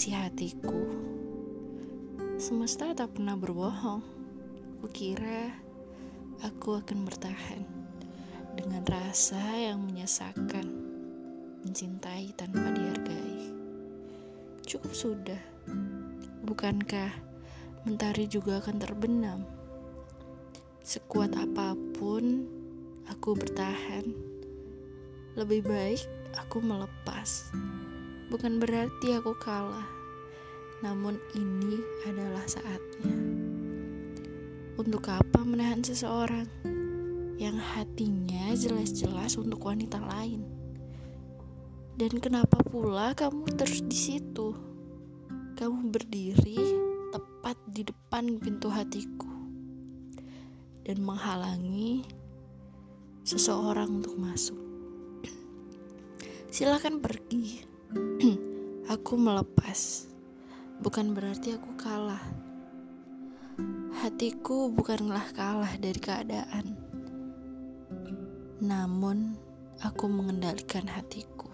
isi hatiku. Semesta tak pernah berbohong. Kukira aku akan bertahan dengan rasa yang menyesakan, mencintai tanpa dihargai. Cukup sudah, bukankah mentari juga akan terbenam? Sekuat apa pun, aku bertahan. Lebih baik aku melepas. Bukan berarti aku kalah, namun ini adalah saatnya. Untuk apa menahan seseorang yang hatinya jelas-jelas untuk wanita lain? Dan kenapa pula kamu terus di situ? Kamu berdiri tepat di depan pintu hatiku dan menghalangi seseorang untuk masuk. Silakan pergi. aku melepas. Bukan berarti aku kalah. Hatiku bukanlah kalah dari keadaan. Namun, aku mengendalikan hatiku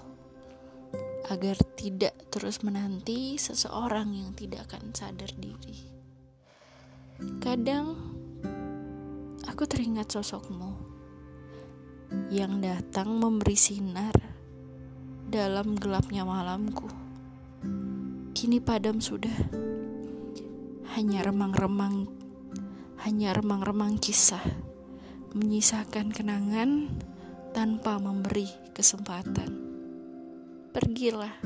agar tidak terus menanti seseorang yang tidak akan sadar diri. Kadang aku teringat sosokmu yang datang memberi sinar dalam gelapnya malamku. Kini padam sudah. Hanya remang-remang hanya remang-remang kisah menyisakan kenangan tanpa memberi kesempatan. Pergilah.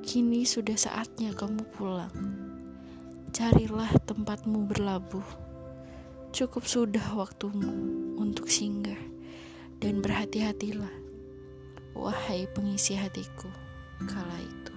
Kini sudah saatnya kamu pulang. Carilah tempatmu berlabuh. Cukup sudah waktumu untuk singgah dan berhati-hatilah Wahai pengisi hatiku, kala itu.